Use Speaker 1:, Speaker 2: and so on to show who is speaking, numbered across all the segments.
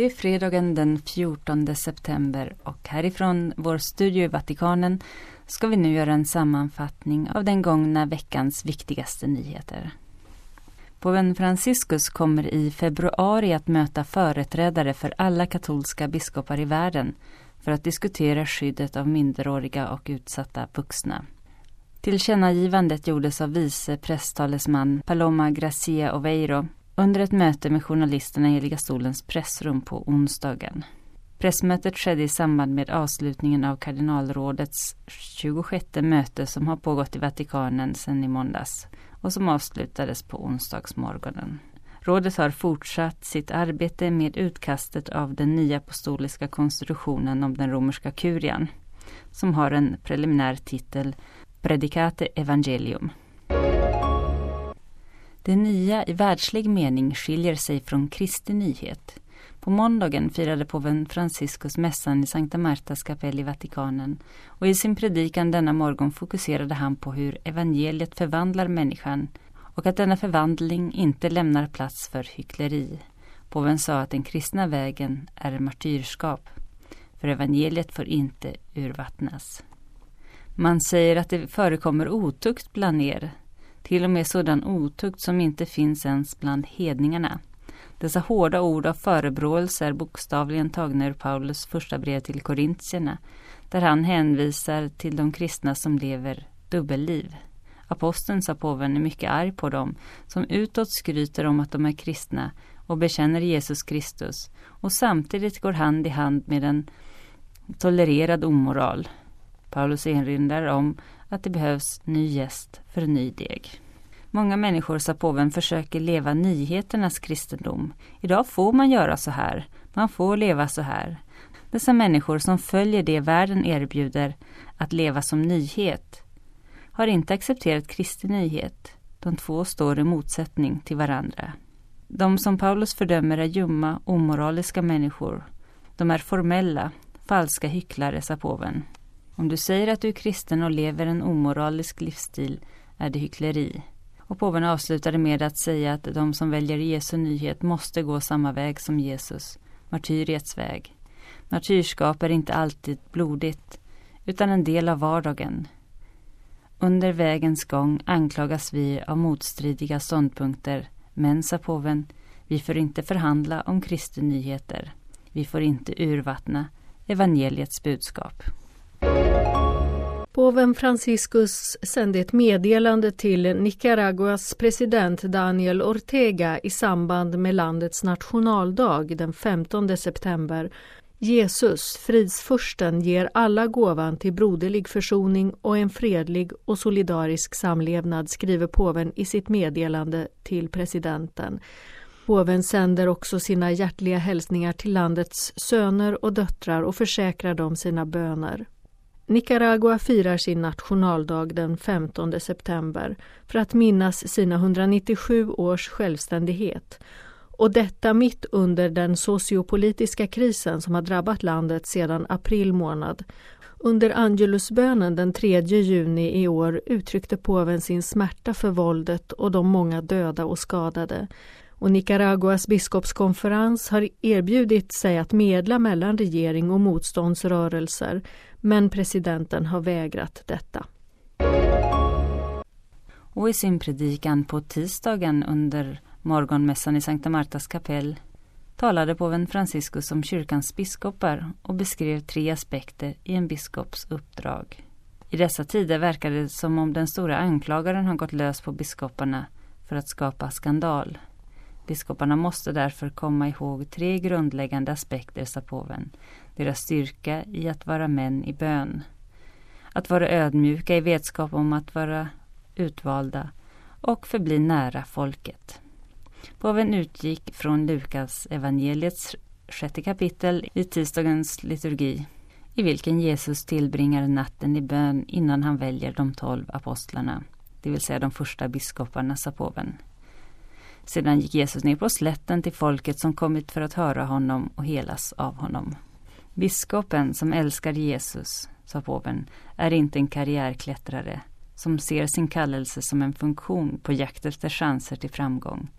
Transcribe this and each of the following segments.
Speaker 1: Det är fredagen den 14 september och härifrån vår studio i Vatikanen ska vi nu göra en sammanfattning av den gångna veckans viktigaste nyheter. Påven Franciscus kommer i februari att möta företrädare för alla katolska biskopar i världen för att diskutera skyddet av minderåriga och utsatta vuxna. Tillkännagivandet gjordes av vice presstalesman Paloma Gracia Oveiro under ett möte med journalisterna i Heliga stolens pressrum på onsdagen. Pressmötet skedde i samband med avslutningen av kardinalrådets 26 möte som har pågått i Vatikanen sedan i måndags och som avslutades på onsdagsmorgonen. Rådet har fortsatt sitt arbete med utkastet av den nya apostoliska konstitutionen om den romerska kurian som har en preliminär titel Predicate Evangelium. Det nya i världslig mening skiljer sig från Kristi nyhet. På måndagen firade påven Franciscus mässan i Sankta Martas kapell i Vatikanen och i sin predikan denna morgon fokuserade han på hur evangeliet förvandlar människan och att denna förvandling inte lämnar plats för hyckleri. Påven sa att den kristna vägen är martyrskap, för evangeliet får inte urvattnas. Man säger att det förekommer otukt bland er, till och med sådan otukt som inte finns ens bland hedningarna. Dessa hårda ord av förebråelse är bokstavligen tagna ur Paulus första brev till korintierna, där han hänvisar till de kristna som lever dubbelliv. Aposteln, sa påven, är mycket arg på dem som utåt skryter om att de är kristna och bekänner Jesus Kristus och samtidigt går hand i hand med en tolererad omoral. Paulus erinrar om att det behövs ny gäst för ny deg. Många människor, sa påven, försöker leva nyheternas kristendom. Idag får man göra så här. Man får leva så här. Dessa människor som följer det världen erbjuder att leva som nyhet har inte accepterat Kristi nyhet. De två står i motsättning till varandra. De som Paulus fördömer är ljumma, omoraliska människor. De är formella, falska hycklare, sa påven. Om du säger att du är kristen och lever en omoralisk livsstil är det hyckleri. Och påven avslutade med att säga att de som väljer Jesu nyhet måste gå samma väg som Jesus, martyriets väg. Martyrskap är inte alltid blodigt, utan en del av vardagen. Under vägens gång anklagas vi av motstridiga ståndpunkter, men, sa påven, vi får inte förhandla om Kristi nyheter. Vi får inte urvattna evangeliets budskap.
Speaker 2: Påven Franciscus sände ett meddelande till Nicaraguas president Daniel Ortega i samband med landets nationaldag den 15 september. Jesus, fridsfursten, ger alla gåvan till broderlig försoning och en fredlig och solidarisk samlevnad, skriver påven i sitt meddelande till presidenten. Påven sänder också sina hjärtliga hälsningar till landets söner och döttrar och försäkrar dem sina böner. Nicaragua firar sin nationaldag den 15 september för att minnas sina 197 års självständighet och detta mitt under den sociopolitiska krisen som har drabbat landet sedan april månad. Under Angelusbönen den 3 juni i år uttryckte påven sin smärta för våldet och de många döda och skadade. Och Nicaraguas biskopskonferens har erbjudit sig att medla mellan regering och motståndsrörelser men presidenten har vägrat detta.
Speaker 1: Och i sin predikan på tisdagen under morgonmässan i Sankta Martas kapell talade påven Franciscus om kyrkans biskopar och beskrev tre aspekter i en biskops uppdrag. I dessa tider verkar det som om den stora anklagaren har gått lös på biskoparna för att skapa skandal. Biskoparna måste därför komma ihåg tre grundläggande aspekter, sa påven. Deras styrka i att vara män i bön. Att vara ödmjuka i vetskap om att vara utvalda och förbli nära folket. Påven utgick från Lukas evangeliets sjätte kapitel i tisdagens liturgi i vilken Jesus tillbringar natten i bön innan han väljer de tolv apostlarna, det vill säga de första biskoparna, sa påven. Sedan gick Jesus ner på slätten till folket som kommit för att höra honom och helas av honom. Biskopen som älskar Jesus, sa påven, är inte en karriärklättrare som ser sin kallelse som en funktion på jakt efter chanser till framgång.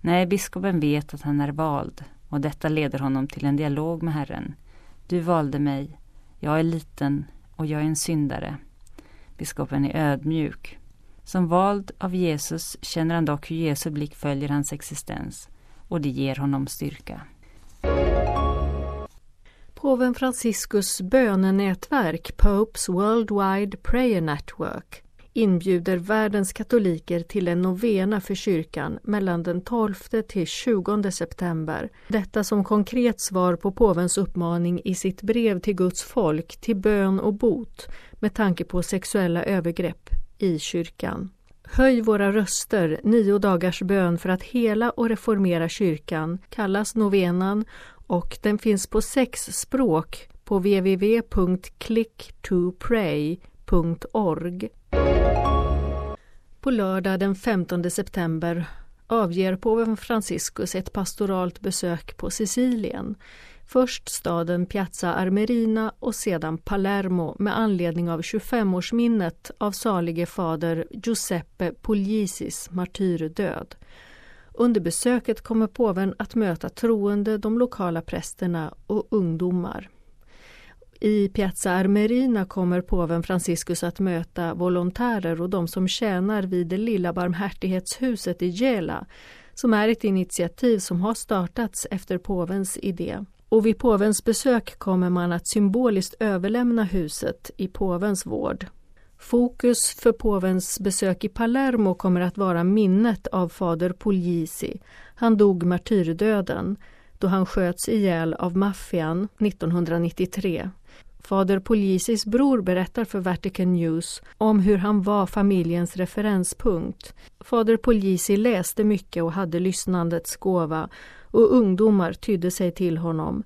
Speaker 1: Nej, biskopen vet att han är vald och detta leder honom till en dialog med Herren. Du valde mig, jag är liten och jag är en syndare. Biskopen är ödmjuk. Som vald av Jesus känner han dock hur Jesu blick följer hans existens och det ger honom styrka.
Speaker 2: Påven Franciscus bönenätverk Popes Worldwide Prayer Network inbjuder världens katoliker till en novena för kyrkan mellan den 12 till 20 september. Detta som konkret svar på påvens uppmaning i sitt brev till Guds folk till bön och bot med tanke på sexuella övergrepp i kyrkan. Höj våra röster, nio dagars bön för att hela och reformera kyrkan kallas novenan och den finns på sex språk på www.clicktopray.org. På lördag den 15 september avger påven Franciscus ett pastoralt besök på Sicilien. Först staden Piazza Armerina och sedan Palermo med anledning av 25-årsminnet av salige fader Giuseppe Puglisis martyrdöd. Under besöket kommer påven att möta troende, de lokala prästerna och ungdomar. I Piazza Armerina kommer påven Franciscus att möta volontärer och de som tjänar vid det lilla barmhärtighetshuset i Gela som är ett initiativ som har startats efter påvens idé. Och vid påvens besök kommer man att symboliskt överlämna huset i påvens vård. Fokus för påvens besök i Palermo kommer att vara minnet av fader Puglisi. Han dog martyrdöden då han sköts ihjäl av maffian 1993. Fader Puglisis bror berättar för Vatican News om hur han var familjens referenspunkt. Fader Puglisi läste mycket och hade lyssnandets gåva och ungdomar tydde sig till honom.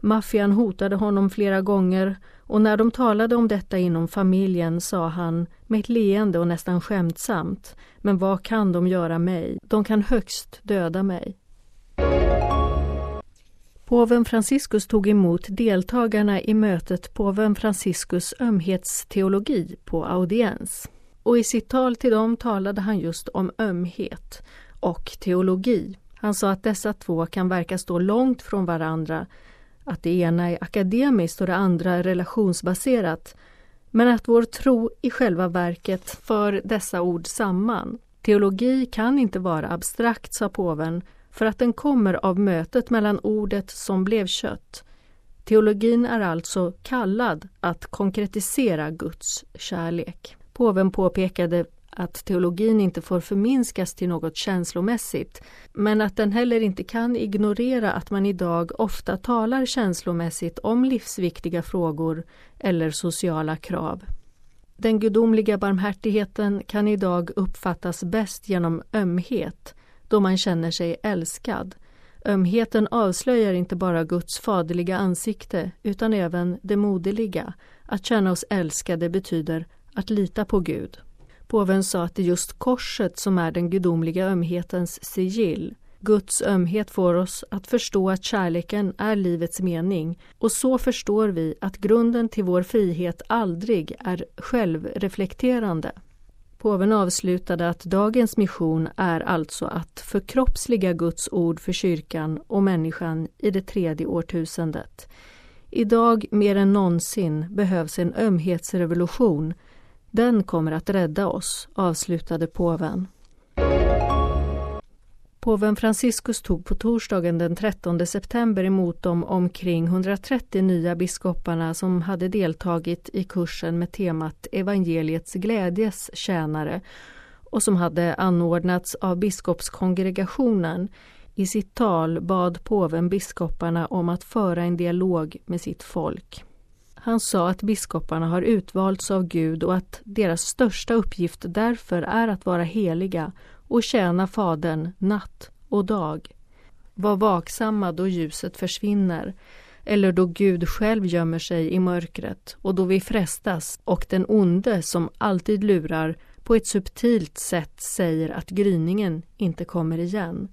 Speaker 2: Maffian hotade honom flera gånger och när de talade om detta inom familjen sa han med ett leende och nästan skämtsamt Men vad kan de göra mig? De kan högst döda mig. Påven Franciscus tog emot deltagarna i mötet Påven Franciscus ömhetsteologi på audiens. Och i sitt tal till dem talade han just om ömhet och teologi. Han sa att dessa två kan verka stå långt från varandra, att det ena är akademiskt och det andra relationsbaserat, men att vår tro i själva verket för dessa ord samman. Teologi kan inte vara abstrakt, sa påven, för att den kommer av mötet mellan ordet som blev kött. Teologin är alltså kallad att konkretisera Guds kärlek. Påven påpekade att teologin inte får förminskas till något känslomässigt men att den heller inte kan ignorera att man idag ofta talar känslomässigt om livsviktiga frågor eller sociala krav. Den gudomliga barmhärtigheten kan idag uppfattas bäst genom ömhet då man känner sig älskad. Ömheten avslöjar inte bara Guds faderliga ansikte utan även det moderliga. Att känna oss älskade betyder att lita på Gud. Påven sa att det är just korset som är den gudomliga ömhetens sigill. Guds ömhet får oss att förstå att kärleken är livets mening och så förstår vi att grunden till vår frihet aldrig är självreflekterande. Påven avslutade att dagens mission är alltså att förkroppsliga Guds ord för kyrkan och människan i det tredje årtusendet. Idag mer än någonsin behövs en ömhetsrevolution. Den kommer att rädda oss, avslutade påven. Påven Franciscus tog på torsdagen den 13 september emot de omkring 130 nya biskoparna som hade deltagit i kursen med temat Evangeliets glädjes tjänare och som hade anordnats av biskopskongregationen. I sitt tal bad påven biskoparna om att föra en dialog med sitt folk. Han sa att biskoparna har utvalts av Gud och att deras största uppgift därför är att vara heliga och tjäna Fadern natt och dag. Var vaksamma då ljuset försvinner eller då Gud själv gömmer sig i mörkret och då vi frestas och den onde som alltid lurar på ett subtilt sätt säger att gryningen inte kommer igen.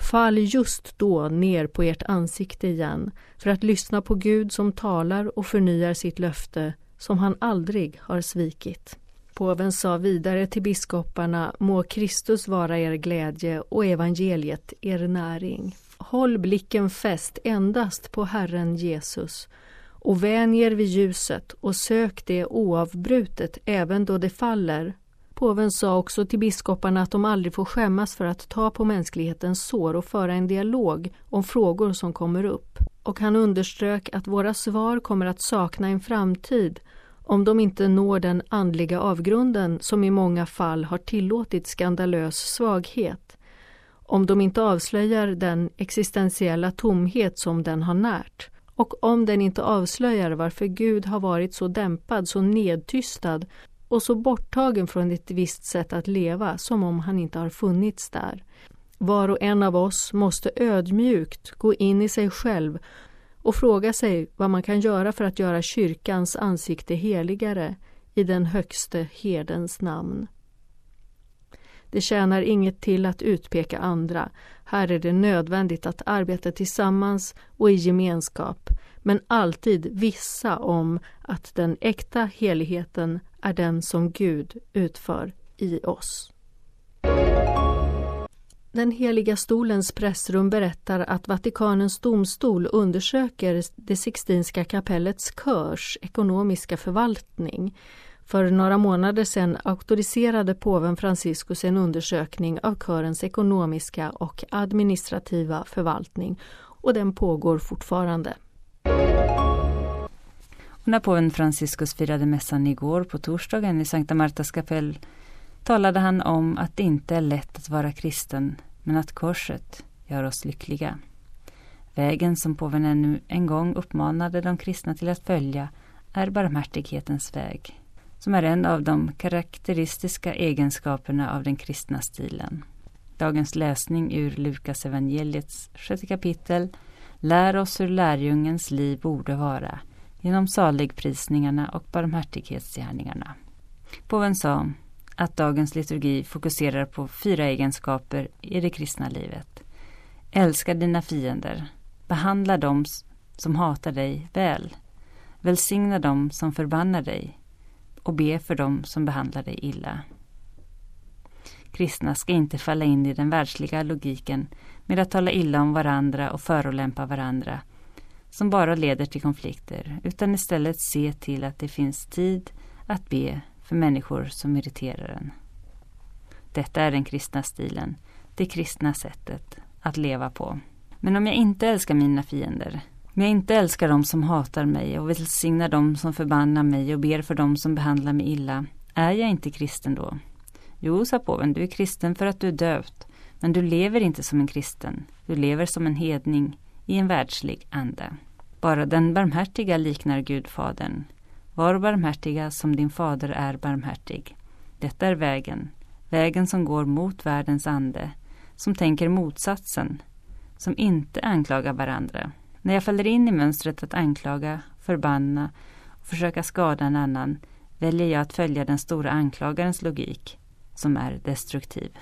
Speaker 2: Fall just då ner på ert ansikte igen för att lyssna på Gud som talar och förnyar sitt löfte som han aldrig har svikit. Påven sa vidare till biskoparna, må Kristus vara er glädje och evangeliet er näring. håll blicken fäst endast på Herren Jesus och vänj er vid ljuset och sök det oavbrutet även då det faller. Påven sa också till biskoparna att de aldrig får skämmas för att ta på mänsklighetens sår och föra en dialog om frågor som kommer upp. Och han underströk att våra svar kommer att sakna en framtid om de inte når den andliga avgrunden som i många fall har tillåtit skandalös svaghet. Om de inte avslöjar den existentiella tomhet som den har närt och om den inte avslöjar varför Gud har varit så dämpad, så nedtystad och så borttagen från ett visst sätt att leva som om han inte har funnits där. Var och en av oss måste ödmjukt gå in i sig själv och fråga sig vad man kan göra för att göra kyrkans ansikte heligare i den högste herdens namn. Det tjänar inget till att utpeka andra. Här är det nödvändigt att arbeta tillsammans och i gemenskap, men alltid vissa om att den äkta heligheten är den som Gud utför i oss. Den heliga stolens pressrum berättar att Vatikanens domstol undersöker det Sixtinska kapellets körs ekonomiska förvaltning. För några månader sedan auktoriserade påven Franciscus en undersökning av körens ekonomiska och administrativa förvaltning och den pågår fortfarande.
Speaker 1: Och när påven Franciscus firade mässan igår på torsdagen i Sankta Martas kapell talade han om att det inte är lätt att vara kristen, men att korset gör oss lyckliga. Vägen som påven ännu en gång uppmanade de kristna till att följa är barmhärtighetens väg, som är en av de karaktäristiska egenskaperna av den kristna stilen. Dagens läsning ur Lukas evangeliets sjätte kapitel lär oss hur lärjungens liv borde vara genom saligprisningarna och barmhärtighetsgärningarna. Påven sa att dagens liturgi fokuserar på fyra egenskaper i det kristna livet. Älska dina fiender. Behandla dem som hatar dig väl. Välsigna dem som förbannar dig och be för dem som behandlar dig illa. Kristna ska inte falla in i den världsliga logiken med att tala illa om varandra och förolämpa varandra som bara leder till konflikter utan istället se till att det finns tid att be för människor som irriterar en. Detta är den kristna stilen, det kristna sättet att leva på. Men om jag inte älskar mina fiender, om jag inte älskar dem som hatar mig och välsignar dem som förbannar mig och ber för dem som behandlar mig illa, är jag inte kristen då? Jo, sa påven, du är kristen för att du är döpt, men du lever inte som en kristen, du lever som en hedning i en världslig ande. Bara den barmhärtiga liknar Gudfadern. Var barmhärtiga som din fader är barmhärtig. Detta är vägen, vägen som går mot världens ande, som tänker motsatsen, som inte anklagar varandra. När jag faller in i mönstret att anklaga, förbanna och försöka skada en annan väljer jag att följa den stora anklagarens logik, som är destruktiv.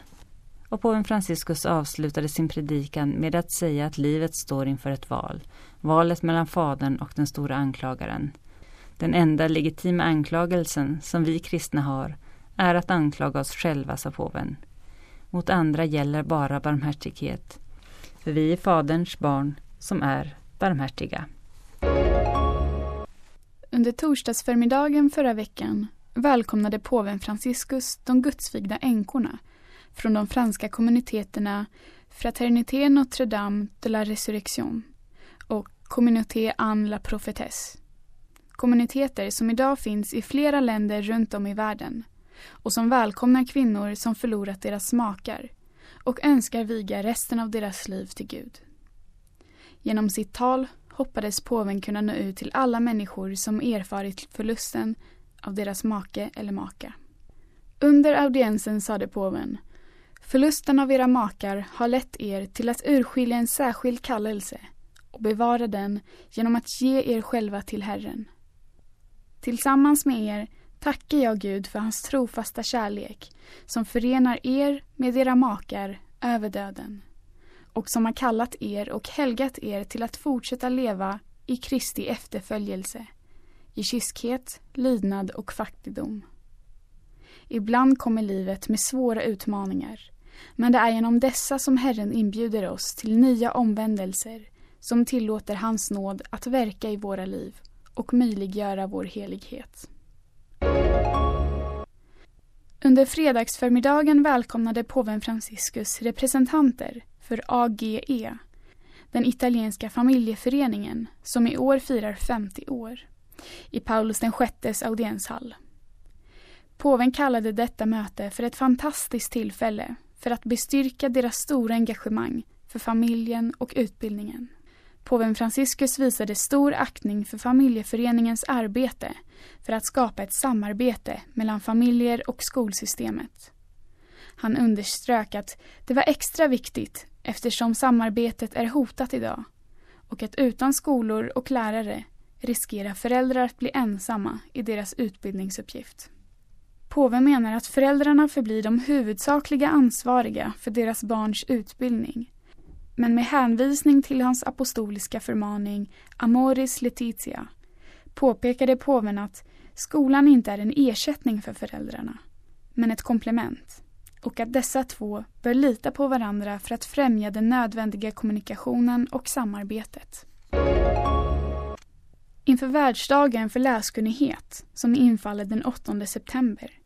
Speaker 1: Och påven Franciscus avslutade sin predikan med att säga att livet står inför ett val. Valet mellan Fadern och den stora anklagaren. Den enda legitima anklagelsen som vi kristna har är att anklaga oss själva, sa påven. Mot andra gäller bara barmhärtighet. För vi är Faderns barn som är barmhärtiga.
Speaker 3: Under torsdagsförmiddagen förra veckan välkomnade påven Franciscus de gudsvigda änkorna från de franska kommuniteterna Fraternité Notre-Dame de la Resurrection och Communauté Anne la Prophétesse. Kommuniteter som idag finns i flera länder runt om i världen och som välkomnar kvinnor som förlorat deras makar och önskar viga resten av deras liv till Gud. Genom sitt tal hoppades påven kunna nå ut till alla människor som erfarit förlusten av deras make eller maka. Under audiensen sade påven Förlusten av era makar har lett er till att urskilja en särskild kallelse och bevara den genom att ge er själva till Herren. Tillsammans med er tackar jag Gud för hans trofasta kärlek som förenar er med era makar över döden och som har kallat er och helgat er till att fortsätta leva i Kristi efterföljelse, i kyskhet, lydnad och fattigdom. Ibland kommer livet med svåra utmaningar Men det är genom dessa som Herren inbjuder oss till nya omvändelser som tillåter hans nåd att verka i våra liv och möjliggöra vår helighet. Under fredagsförmiddagen välkomnade påven Franciscus representanter för AGE, den italienska familjeföreningen som i år firar 50 år, i Paulus VIs audienshall. Påven kallade detta möte för ett fantastiskt tillfälle för att bestyrka deras stora engagemang för familjen och utbildningen. Påven Franciscus visade stor aktning för familjeföreningens arbete för att skapa ett samarbete mellan familjer och skolsystemet. Han underströk att det var extra viktigt eftersom samarbetet är hotat idag och att utan skolor och lärare riskerar föräldrar att bli ensamma i deras utbildningsuppgift. Påven menar att föräldrarna förblir de huvudsakliga ansvariga för deras barns utbildning men med hänvisning till hans apostoliska förmaning Amoris Letitia påpekade påven att skolan inte är en ersättning för föräldrarna, men ett komplement och att dessa två bör lita på varandra för att främja den nödvändiga kommunikationen och samarbetet. Inför världsdagen för läskunnighet, som infaller den 8 september,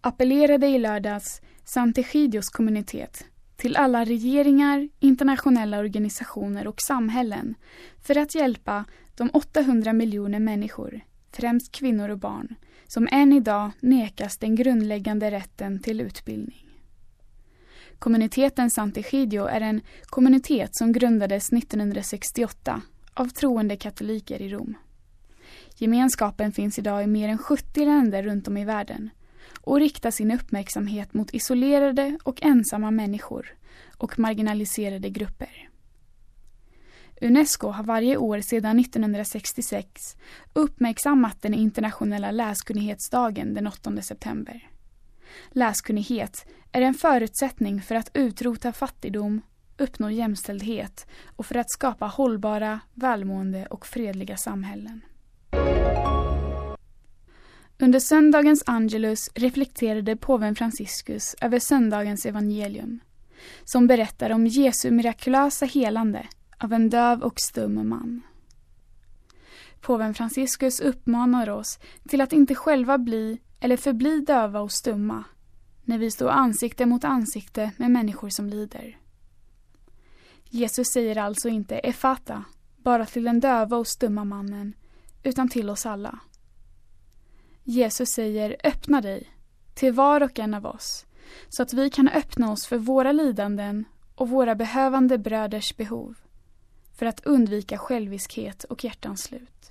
Speaker 3: appellerade i lördags Santegidios kommunitet till alla regeringar, internationella organisationer och samhällen för att hjälpa de 800 miljoner människor, främst kvinnor och barn, som än idag nekas den grundläggande rätten till utbildning. Kommuniteten Sant'Egidio är en kommunitet som grundades 1968 av troende katoliker i Rom. Gemenskapen finns idag i mer än 70 länder runt om i världen och rikta sin uppmärksamhet mot isolerade och ensamma människor och marginaliserade grupper. Unesco har varje år sedan 1966 uppmärksammat den internationella läskunnighetsdagen den 8 september. Läskunnighet är en förutsättning för att utrota fattigdom, uppnå jämställdhet och för att skapa hållbara, välmående och fredliga samhällen. Under söndagens Angelus reflekterade påven Franciscus över söndagens evangelium som berättar om Jesu mirakulösa helande av en döv och stum man. Påven Franciscus uppmanar oss till att inte själva bli eller förbli döva och stumma när vi står ansikte mot ansikte med människor som lider. Jesus säger alltså inte efata bara till den döva och stumma mannen utan till oss alla. Jesus säger öppna dig till var och en av oss så att vi kan öppna oss för våra lidanden och våra behövande bröders behov för att undvika själviskhet och hjärtans slut.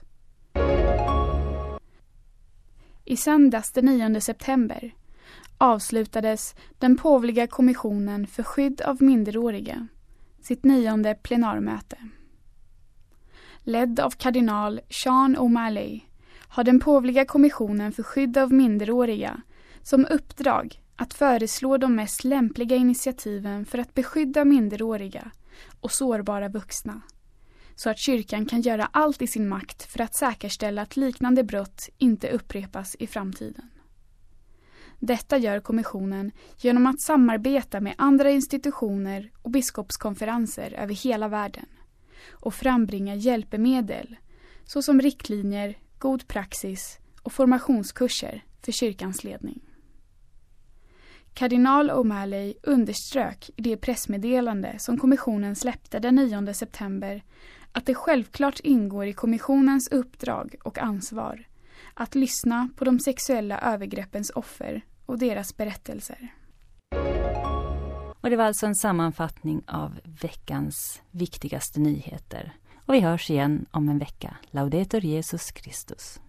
Speaker 3: I söndags den 9 september avslutades den påvliga kommissionen för skydd av minderåriga sitt nionde plenarmöte. Ledd av kardinal Sean O'Malley har den påvliga kommissionen för skydd av minderåriga som uppdrag att föreslå de mest lämpliga initiativen för att beskydda minderåriga och sårbara vuxna så att kyrkan kan göra allt i sin makt för att säkerställa att liknande brott inte upprepas i framtiden. Detta gör kommissionen genom att samarbeta med andra institutioner och biskopskonferenser över hela världen och frambringa hjälpmedel såsom riktlinjer, god praxis och formationskurser för kyrkans ledning. Kardinal O'Malley underströk i det pressmeddelande som kommissionen släppte den 9 september att det självklart ingår i kommissionens uppdrag och ansvar att lyssna på de sexuella övergreppens offer och deras berättelser.
Speaker 1: Och det var alltså en sammanfattning av veckans viktigaste nyheter. Och vi hörs igen om en vecka. Laudetur Jesus Christus.